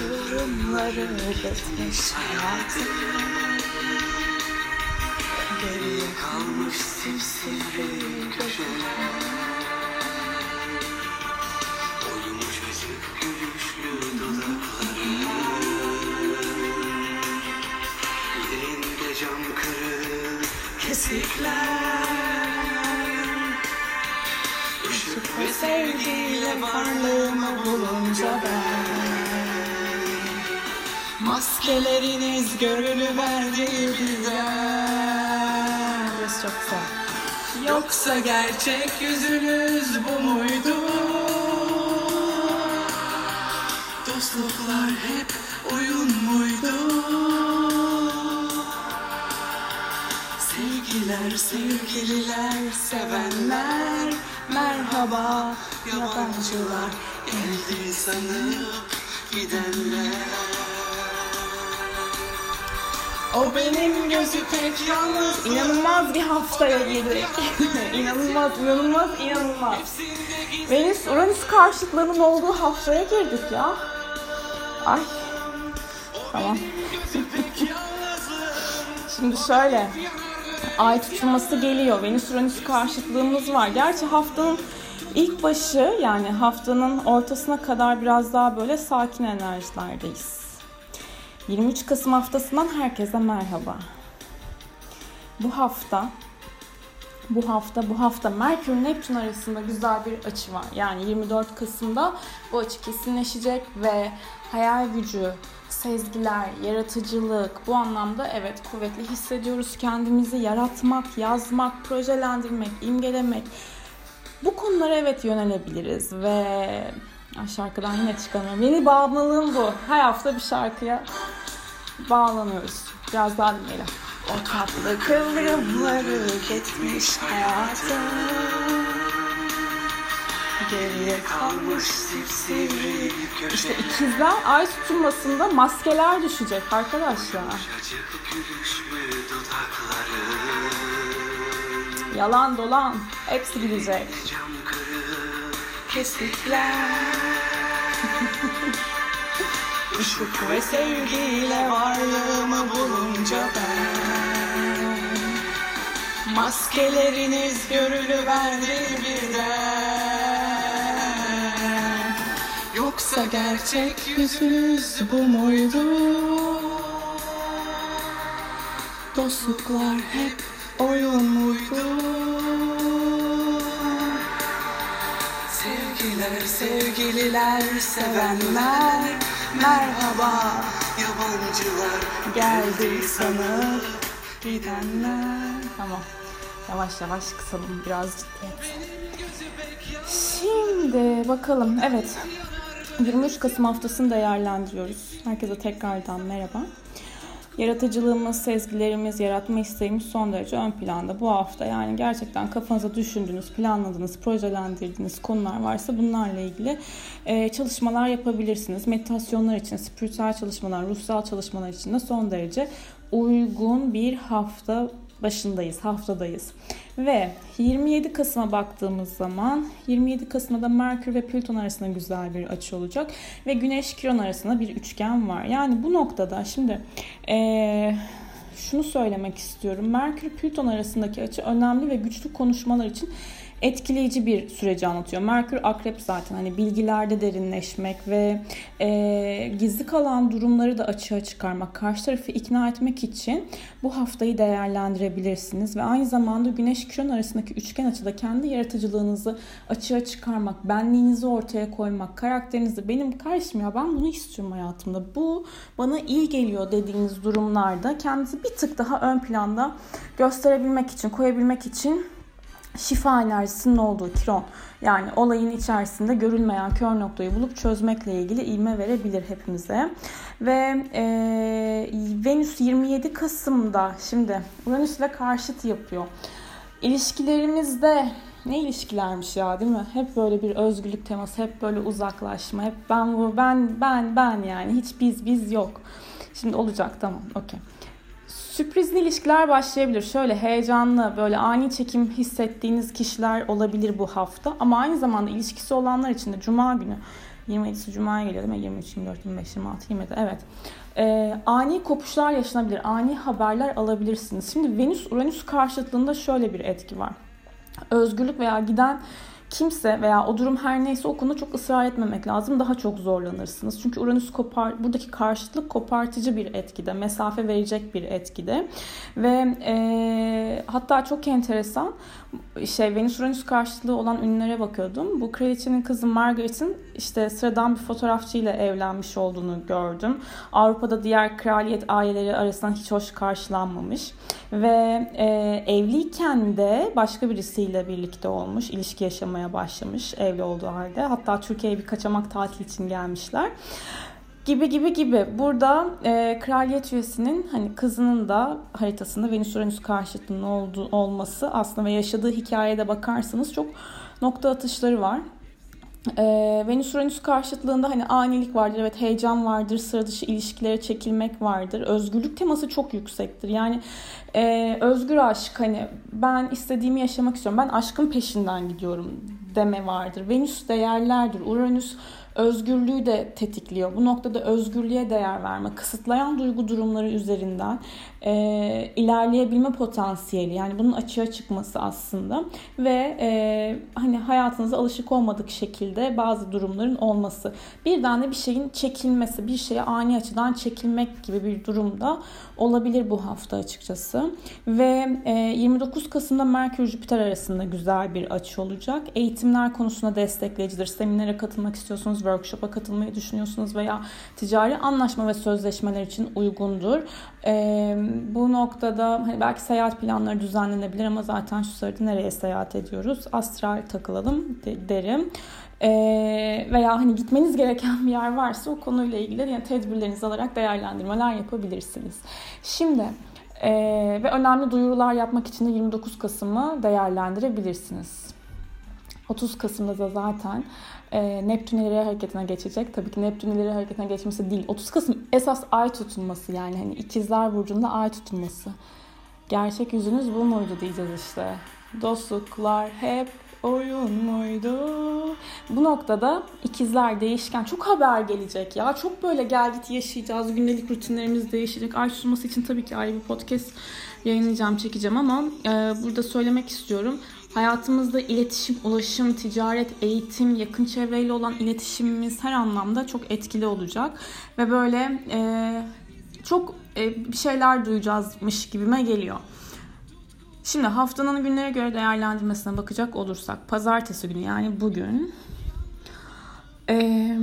kıvrımları geçmiş hayatım. Geriye kalmış simsivri köşeler. Oymuş açık gülüşlü dudakları. Yerinde cam kırık kesikler. Işık ve sevgiyle varlığımı bulunca ben Maskeleriniz görülüverdi birden Burası çok güzel Yoksa gerçek yüzünüz bu muydu? Dostluklar hep oyun muydu? Sevgiler, sevgililer, sevenler Merhaba yabancılar Geldi sanıp gidenler O benim gözü pek yalnız. İnanılmaz bir haftaya girdik İnanılmaz, inanılmaz, inanılmaz. Venüs, Uranüs karşıtlığının olduğu haftaya girdik ya. Ay. Tamam. Şimdi şöyle. Ay tutulması geliyor. Venüs Uranüs karşıtlığımız var. Gerçi haftanın ilk başı yani haftanın ortasına kadar biraz daha böyle sakin enerjilerdeyiz. 23 Kasım haftasından herkese merhaba. Bu hafta bu hafta bu hafta Merkür Neptün arasında güzel bir açı var. Yani 24 Kasım'da bu açı kesinleşecek ve hayal gücü, sezgiler, yaratıcılık bu anlamda evet kuvvetli hissediyoruz kendimizi yaratmak, yazmak, projelendirmek, imgelemek. Bu konulara evet yönelebiliriz ve Ay şarkıdan yine çıkamıyorum. Yeni bağımlılığım bu. Her hafta bir şarkıya bağlanıyoruz. Biraz daha dinleyelim. O tatlı kıvrımları gitmiş hayatım Geriye kalmış sivri İşte ikizler ay tutulmasında maskeler düşecek arkadaşlar. Yalan dolan hepsi gidecek. Kesikler. Işık ve sevgiyle varlığımı bulunca ben Maskeleriniz görülüverdi birden Yoksa gerçek yüzünüz bu muydu? Dostluklar hep oyun muydu? Sevgiler, sevgililer, sevenler Merhaba Yabancılar geldi sanıp gidenler Tamam. Yavaş yavaş kısalım biraz ciddiyet. Şimdi bakalım. Evet. 23 Kasım haftasını değerlendiriyoruz. Herkese tekrardan merhaba. Yaratıcılığımız, sezgilerimiz, yaratma isteğimiz son derece ön planda bu hafta. Yani gerçekten kafanıza düşündüğünüz, planladığınız, projelendirdiğiniz konular varsa bunlarla ilgili e, çalışmalar yapabilirsiniz. Meditasyonlar için, spiritüel çalışmalar, ruhsal çalışmalar için de son derece uygun bir hafta başındayız, haftadayız. Ve 27 Kasım'a baktığımız zaman 27 Kasım'da da Merkür ve Plüton arasında güzel bir açı olacak. Ve Güneş Kiron arasında bir üçgen var. Yani bu noktada şimdi ee, şunu söylemek istiyorum. Merkür Plüton arasındaki açı önemli ve güçlü konuşmalar için etkileyici bir süreci anlatıyor. Merkür akrep zaten hani bilgilerde derinleşmek ve e, gizli kalan durumları da açığa çıkarmak, karşı tarafı ikna etmek için bu haftayı değerlendirebilirsiniz ve aynı zamanda Güneş Kiron arasındaki üçgen açıda kendi yaratıcılığınızı açığa çıkarmak, benliğinizi ortaya koymak, karakterinizi benim karşım ya ben bunu istiyorum hayatımda. Bu bana iyi geliyor dediğiniz durumlarda kendinizi bir tık daha ön planda gösterebilmek için, koyabilmek için şifa enerjisinin olduğu kiron yani olayın içerisinde görülmeyen kör noktayı bulup çözmekle ilgili ilme verebilir hepimize. Ve e, Venüs 27 Kasım'da şimdi Uranüs ile karşıt yapıyor. İlişkilerimizde ne ilişkilermiş ya değil mi? Hep böyle bir özgürlük teması, hep böyle uzaklaşma, hep ben bu, ben, ben, ben yani hiç biz, biz yok. Şimdi olacak tamam, okey. Sürprizli ilişkiler başlayabilir. Şöyle heyecanlı, böyle ani çekim hissettiğiniz kişiler olabilir bu hafta. Ama aynı zamanda ilişkisi olanlar için de Cuma günü 27'si Cuma'ya geliyor değil mi? 23, 24, 25, 26, 27. Evet. Ee, ani kopuşlar yaşanabilir. Ani haberler alabilirsiniz. Şimdi Venüs-Uranüs karşıtlığında şöyle bir etki var. Özgürlük veya giden kimse veya o durum her neyse o konuda çok ısrar etmemek lazım. Daha çok zorlanırsınız. Çünkü Uranüs kopar, buradaki karşıtlık kopartıcı bir etkide, mesafe verecek bir etkide. Ve e, hatta çok enteresan şey Venüs Uranüs karşıtlığı olan ünlülere bakıyordum. Bu kraliçenin kızı Margaret'in işte sıradan bir fotoğrafçıyla evlenmiş olduğunu gördüm. Avrupa'da diğer kraliyet aileleri arasından hiç hoş karşılanmamış. Ve e, evliyken de başka birisiyle birlikte olmuş, ilişki yaşamaya başlamış evli olduğu halde. Hatta Türkiye'ye bir kaçamak tatil için gelmişler gibi gibi gibi. Burada e, kraliyet üyesinin hani kızının da haritasında Venüs Uranüs karşıtlığının olduğu, olması aslında ve yaşadığı hikayeye de bakarsanız çok nokta atışları var. E, Venüs Uranüs karşıtlığında hani anilik vardır, evet heyecan vardır, sıra dışı ilişkilere çekilmek vardır. Özgürlük teması çok yüksektir. Yani e, özgür aşk hani ben istediğimi yaşamak istiyorum, ben aşkın peşinden gidiyorum deme vardır. Venüs değerlerdir. Uranüs özgürlüğü de tetikliyor. Bu noktada özgürlüğe değer verme, kısıtlayan duygu durumları üzerinden e, ilerleyebilme potansiyeli yani bunun açığa çıkması aslında ve e, hani hayatınıza alışık olmadık şekilde bazı durumların olması. Birden de bir şeyin çekilmesi, bir şeye ani açıdan çekilmek gibi bir durumda olabilir bu hafta açıkçası. Ve e, 29 Kasım'da Merkür Jüpiter arasında güzel bir açı olacak. Eğitimler konusunda destekleyicidir. Seminere katılmak istiyorsunuz, workshop'a katılmayı düşünüyorsunuz veya ticari anlaşma ve sözleşmeler için uygundur. E, bu noktada hani belki seyahat planları düzenlenebilir ama zaten şu sırada nereye seyahat ediyoruz? Astral takılalım derim. Ee, veya hani gitmeniz gereken bir yer varsa o konuyla ilgili yani tedbirlerinizi alarak değerlendirmeler yapabilirsiniz. Şimdi e, ve önemli duyurular yapmak için de 29 Kasım'ı değerlendirebilirsiniz. 30 Kasım'da da zaten e, Neptün ileri hareketine geçecek. Tabii ki Neptün ileri hareketine geçmesi değil. 30 Kasım esas ay tutulması yani hani ikizler burcunda ay tutulması. Gerçek yüzünüz bu muydu diyeceğiz işte. Dostluklar hep oyun muydu? Bu noktada ikizler değişken. Çok haber gelecek ya. Çok böyle gel git yaşayacağız. Gündelik rutinlerimiz değişecek. Ay tutulması için tabii ki ayrı bir podcast yayınlayacağım, çekeceğim ama e, burada söylemek istiyorum. Hayatımızda iletişim, ulaşım, ticaret, eğitim, yakın çevreyle olan iletişimimiz her anlamda çok etkili olacak. Ve böyle e, çok e, bir şeyler duyacağızmış gibime geliyor. Şimdi haftanın günlere göre değerlendirmesine bakacak olursak pazartesi günü yani bugün ee,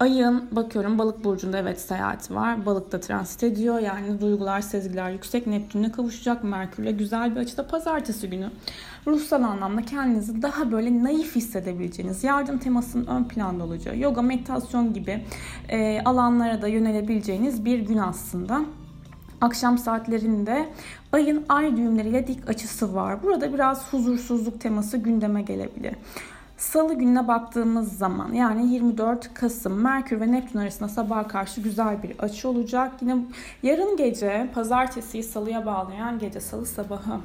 ayın bakıyorum balık burcunda evet seyahat var. Balıkta transit ediyor. Yani duygular, sezgiler yüksek. Neptün'le kavuşacak. Merkür'le güzel bir açıda pazartesi günü. Ruhsal anlamda kendinizi daha böyle naif hissedebileceğiniz, yardım temasının ön planda olacağı, yoga, meditasyon gibi e, alanlara da yönelebileceğiniz bir gün aslında. Akşam saatlerinde ayın ay düğümleriyle dik açısı var. Burada biraz huzursuzluk teması gündeme gelebilir. Salı gününe baktığımız zaman yani 24 Kasım Merkür ve Neptün arasında sabah karşı güzel bir açı olacak. Yine yarın gece pazartesiyi salıya bağlayan gece salı sabahı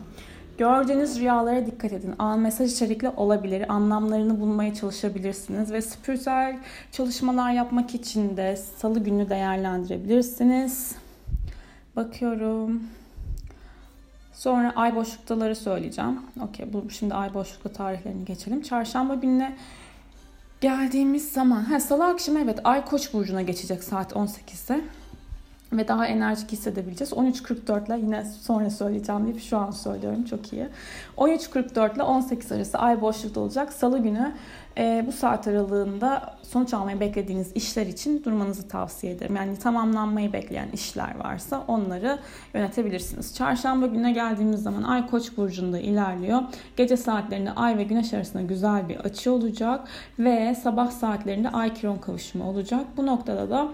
Gördüğünüz rüyalara dikkat edin. An mesaj içerikli olabilir. Anlamlarını bulmaya çalışabilirsiniz ve spiritüel çalışmalar yapmak için de salı günü değerlendirebilirsiniz. Bakıyorum. Sonra ay boşluktaları söyleyeceğim. Okey bu şimdi ay boşlukta tarihlerini geçelim. Çarşamba gününe geldiğimiz zaman ha salı akşamı evet ay koç burcuna geçecek saat 18'de ve daha enerjik hissedebileceğiz. 13.44 ile yine sonra söyleyeceğim deyip şu an söylüyorum çok iyi. 13.44 ile 18 arası ay boşlukta olacak. Salı günü e, bu saat aralığında sonuç almayı beklediğiniz işler için durmanızı tavsiye ederim. Yani tamamlanmayı bekleyen işler varsa onları yönetebilirsiniz. Çarşamba gününe geldiğimiz zaman Ay Koç burcunda ilerliyor. Gece saatlerinde Ay ve Güneş arasında güzel bir açı olacak ve sabah saatlerinde Ay Kiron kavuşumu olacak. Bu noktada da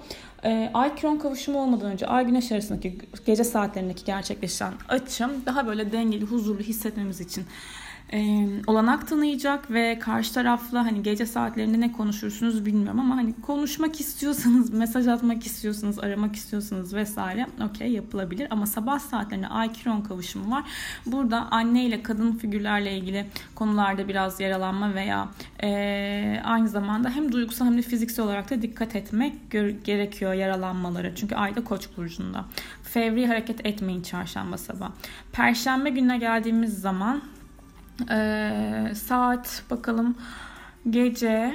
e, Ay Kiron kavuşumu olmadan önce Ay Güneş arasındaki gece saatlerindeki gerçekleşen açım daha böyle dengeli, huzurlu hissetmemiz için e, olanak tanıyacak ve karşı tarafla hani gece saatlerinde ne konuşursunuz bilmiyorum ama hani konuşmak istiyorsanız, mesaj atmak istiyorsanız, aramak istiyorsanız vesaire okey yapılabilir ama sabah saatlerinde Ay Kiron kavuşumu var. Burada anne ile kadın figürlerle ilgili konularda biraz yaralanma veya e, aynı zamanda hem duygusal hem de fiziksel olarak da dikkat etmek gerekiyor yaralanmaları. Çünkü ayda koç burcunda. Fevri hareket etmeyin çarşamba sabah. Perşembe gününe geldiğimiz zaman e, saat bakalım gece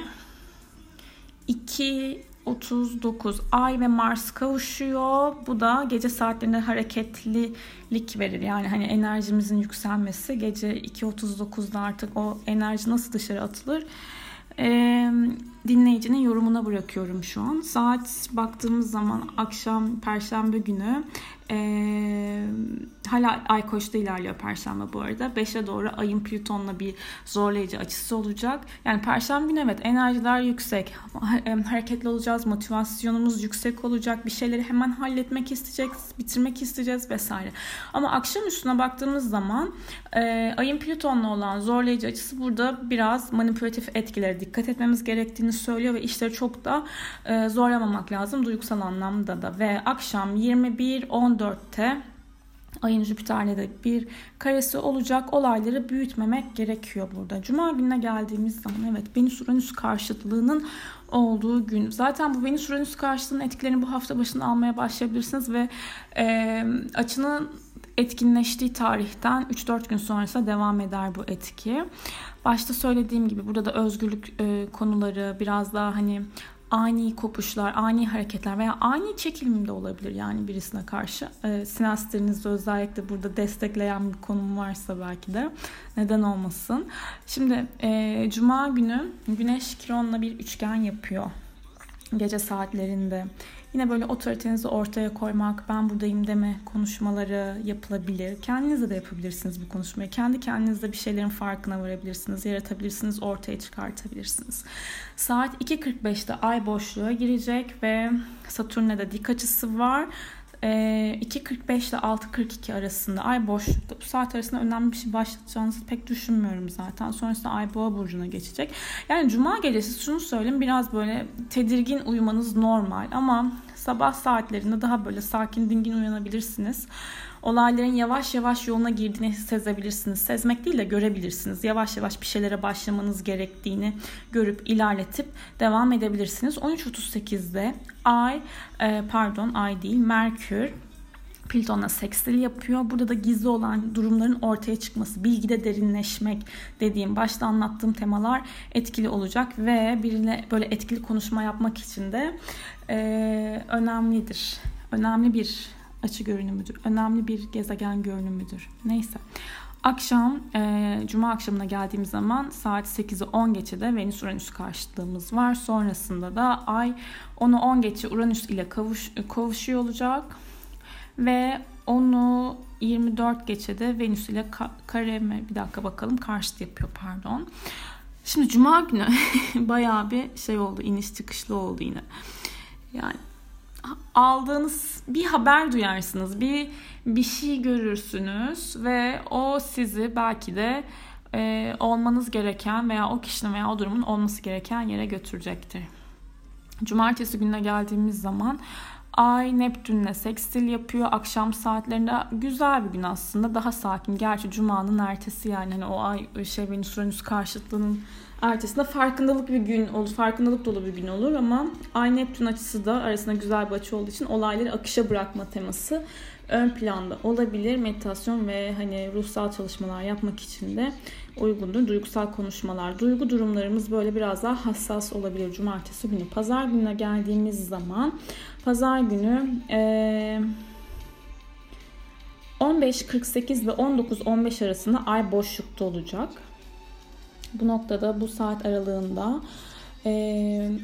2 39 Ay ve Mars kavuşuyor. Bu da gece saatlerinde hareketlilik verir. Yani hani enerjimizin yükselmesi gece 2.39'da artık o enerji nasıl dışarı atılır? Ee, dinleyicinin yorumuna bırakıyorum şu an. Saat baktığımız zaman akşam perşembe günü ee, hala Ay Koç'ta ilerliyor Perşembe bu arada. 5'e doğru Ay'ın Plüton'la bir zorlayıcı açısı olacak. Yani Perşembe günü evet enerjiler yüksek. Hareketli olacağız. Motivasyonumuz yüksek olacak. Bir şeyleri hemen halletmek isteyeceğiz. Bitirmek isteyeceğiz vesaire. Ama akşam üstüne baktığımız zaman e, Ay'ın Plüton'la olan zorlayıcı açısı burada biraz manipülatif etkilere dikkat etmemiz gerektiğini söylüyor ve işleri çok da e, zorlamamak lazım duygusal anlamda da. Ve akşam 21 14 14'te ayın Jüpiter'le de bir karesi olacak. Olayları büyütmemek gerekiyor burada. Cuma gününe geldiğimiz zaman evet Venüs-Uranüs karşıtlığının olduğu gün. Zaten bu Venüs-Uranüs karşıtlığının etkilerini bu hafta başında almaya başlayabilirsiniz ve e, açının etkinleştiği tarihten 3-4 gün sonrasında devam eder bu etki. Başta söylediğim gibi burada da özgürlük e, konuları biraz daha hani ani kopuşlar, ani hareketler veya ani çekilim de olabilir yani birisine karşı. E, sinasterinizde özellikle burada destekleyen bir konum varsa belki de neden olmasın. Şimdi e, Cuma günü Güneş Kiron'la bir üçgen yapıyor gece saatlerinde. Yine böyle otoritenizi ortaya koymak, ben buradayım deme konuşmaları yapılabilir. Kendiniz de yapabilirsiniz bu konuşmayı. Kendi kendinizde bir şeylerin farkına varabilirsiniz, yaratabilirsiniz, ortaya çıkartabilirsiniz. Saat 2.45'te ay boşluğa girecek ve Satürn'e de dik açısı var. 2.45 ile 6.42 arasında ay boşlukta bu saat arasında önemli bir şey başlatacağınızı pek düşünmüyorum zaten. Sonrasında ay boğa burcuna geçecek. Yani cuma gecesi şunu söyleyeyim biraz böyle tedirgin uyumanız normal ama sabah saatlerinde daha böyle sakin dingin uyanabilirsiniz olayların yavaş yavaş yoluna girdiğini sezebilirsiniz. Sezmek değil de görebilirsiniz. Yavaş yavaş bir şeylere başlamanız gerektiğini görüp ilerletip devam edebilirsiniz. 13.38'de Ay, e, pardon Ay değil Merkür Plüton'la sekstil yapıyor. Burada da gizli olan durumların ortaya çıkması, bilgide derinleşmek dediğim, başta anlattığım temalar etkili olacak ve birine böyle etkili konuşma yapmak için de e, önemlidir. Önemli bir açı görünümüdür. Önemli bir gezegen görünümüdür. Neyse. Akşam, e, cuma akşamına geldiğimiz zaman saat 8'i 10 geçede Venüs-Uranüs karşıtlığımız var. Sonrasında da Ay onu 10 geçe Uranüs ile kavuş, kavuşuyor olacak. Ve onu 24 geçede Venüs ile ka- kare mi? Bir dakika bakalım. Karşıt yapıyor pardon. Şimdi cuma günü bayağı bir şey oldu. iniş çıkışlı oldu yine. Yani aldığınız bir haber duyarsınız. Bir bir şey görürsünüz ve o sizi belki de e, olmanız gereken veya o kişinin veya o durumun olması gereken yere götürecektir. Cumartesi gününe geldiğimiz zaman Ay Neptün'le sekstil yapıyor. Akşam saatlerinde güzel bir gün aslında. Daha sakin. Gerçi Cuma'nın ertesi yani hani o ay şey Venüs Uranüs karşıtlığının ertesinde farkındalık bir gün olur. Farkındalık dolu bir gün olur ama Ay Neptün açısı da arasında güzel bir açı olduğu için olayları akışa bırakma teması ön planda olabilir. Meditasyon ve hani ruhsal çalışmalar yapmak için de uygundur. Duygusal konuşmalar. Duygu durumlarımız böyle biraz daha hassas olabilir cumartesi günü. Pazar gününe geldiğimiz zaman pazar günü ee, 15.48 ve 19.15 arasında ay boşlukta olacak. Bu noktada bu saat aralığında e,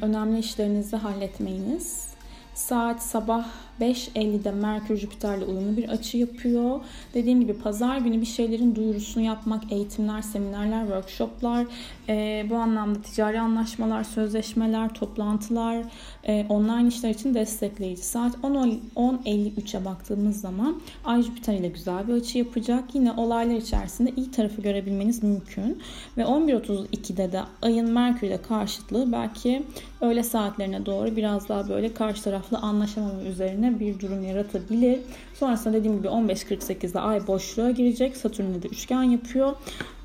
önemli işlerinizi halletmeyiniz. Saat sabah 5.50'de Merkür Jüpiter'le uyumlu bir açı yapıyor. Dediğim gibi pazar günü bir şeylerin duyurusunu yapmak, eğitimler, seminerler, workshoplar, e, bu anlamda ticari anlaşmalar, sözleşmeler, toplantılar, e, online işler için destekleyici. Saat 10.53'e baktığımız zaman Ay Jüpiter ile güzel bir açı yapacak. Yine olaylar içerisinde iyi tarafı görebilmeniz mümkün. Ve 11.32'de de Ay'ın Merkür ile karşıtlığı belki öğle saatlerine doğru biraz daha böyle karşı taraflı anlaşamama üzerine üzerine bir durum yaratabilir. Sonrasında dediğim gibi 15.48'de ay boşluğa girecek. Satürn'le de üçgen yapıyor.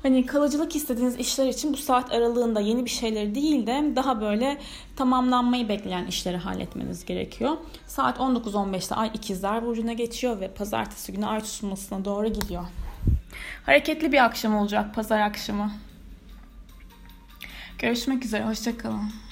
Hani kalıcılık istediğiniz işler için bu saat aralığında yeni bir şeyleri değil de daha böyle tamamlanmayı bekleyen işleri halletmeniz gerekiyor. Saat 19.15'te ay ikizler burcuna geçiyor ve pazartesi günü ay tutulmasına doğru gidiyor. Hareketli bir akşam olacak pazar akşamı. Görüşmek üzere, hoşçakalın.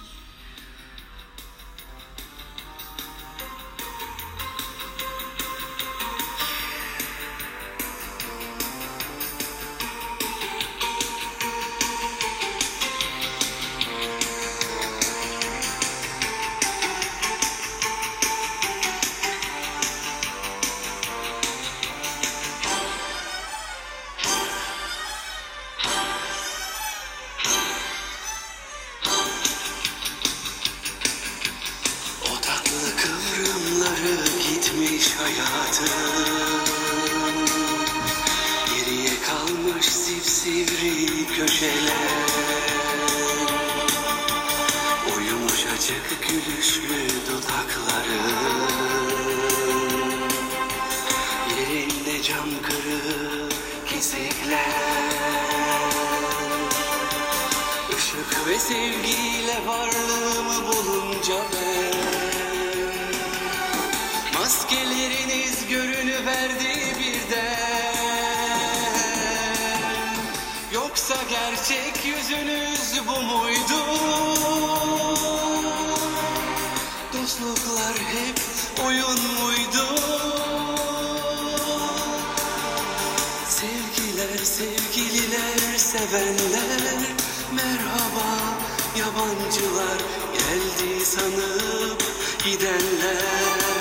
Sevgiyle varlığımı bulunca ben gerçek yüzünüz bu muydu? Dostluklar hep oyun muydu? Sevgiler, sevgililer, sevenler Merhaba yabancılar geldi sanıp gidenler